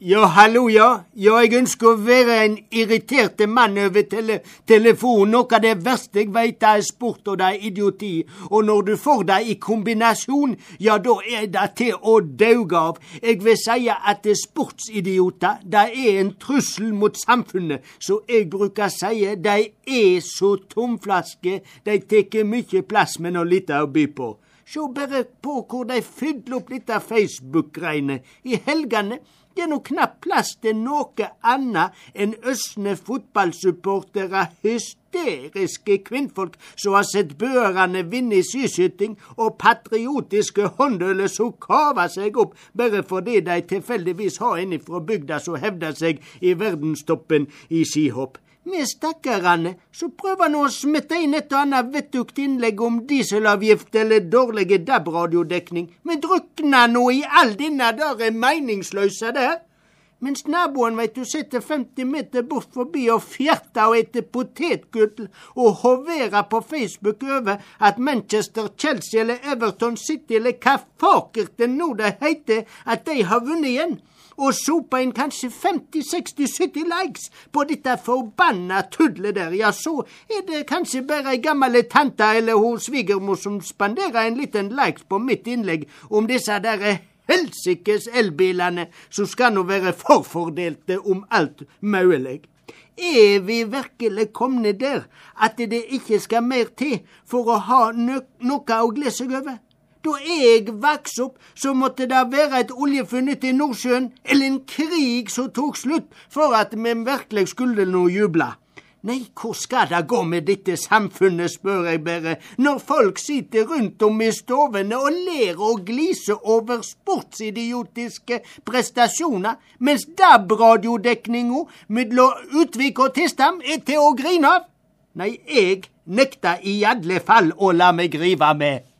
Ja, hallo, ja. Ja, jeg ønsker å være en irriterte mann over tele telefonen. Noe av det verste jeg veit, det er sport og det er idioti. Og når du får det i kombinasjon, ja, da er det til å dauge av. Jeg vil si at sportsidioter, det er en trussel mot samfunnet. Så jeg bruker si de er så tomflaske, de tar mye plass, men har lite å by på. Se bare på hvor de fyller opp dette Facebook-greiene. I helgene det er nå knapt plass til noe annet enn østne fotballsupportere, hysteriske kvinnfolk som har sett bøerne vinne i skiskyting, og patriotiske håndøler som kaver seg opp bare fordi de tilfeldigvis har en fra bygda som hevder seg i verdenstoppen i skihopp. Vi stakkarane som prøver nå å smitte inn et og annet vettugt innlegg om dieselavgift eller dårlig DAB-radiodekning. Vi drukner nå i all denne der meningsløse der. Mens naboen veit du sitter 50 meter bort forbi og fjerter og eter potetgull og hoverer på Facebook over at Manchester, Chelsea eller Everton City eller hva fakert det nå det heter, at de har vunnet igjen? Og sopa inn kanskje 50-60-70 likes på dette forbanna tudlet der, ja, så er det kanskje bare ei gammel tante eller hun svigermor som spanderer en liten like på mitt innlegg om disse der helsikes elbilene som skal nå være forfordelte om alt mulig. Er vi virkelig komne der at det ikke skal mer til for å ha noe å glede seg over? Da jeg vokste opp, så måtte det være et oljefunn i Nordsjøen, eller en krig som tok slutt, for at vi virkelig skulle nå juble. Nei, hvor skal det gå med dette samfunnet, spør jeg bare, når folk sitter rundt om i stovene og ler og gliser over sportsidiotiske prestasjoner, mens DAB-radiodekninga mellom Utvik og Tistam er til å grine av? Nei, jeg nekter i alle fall å la meg rive med.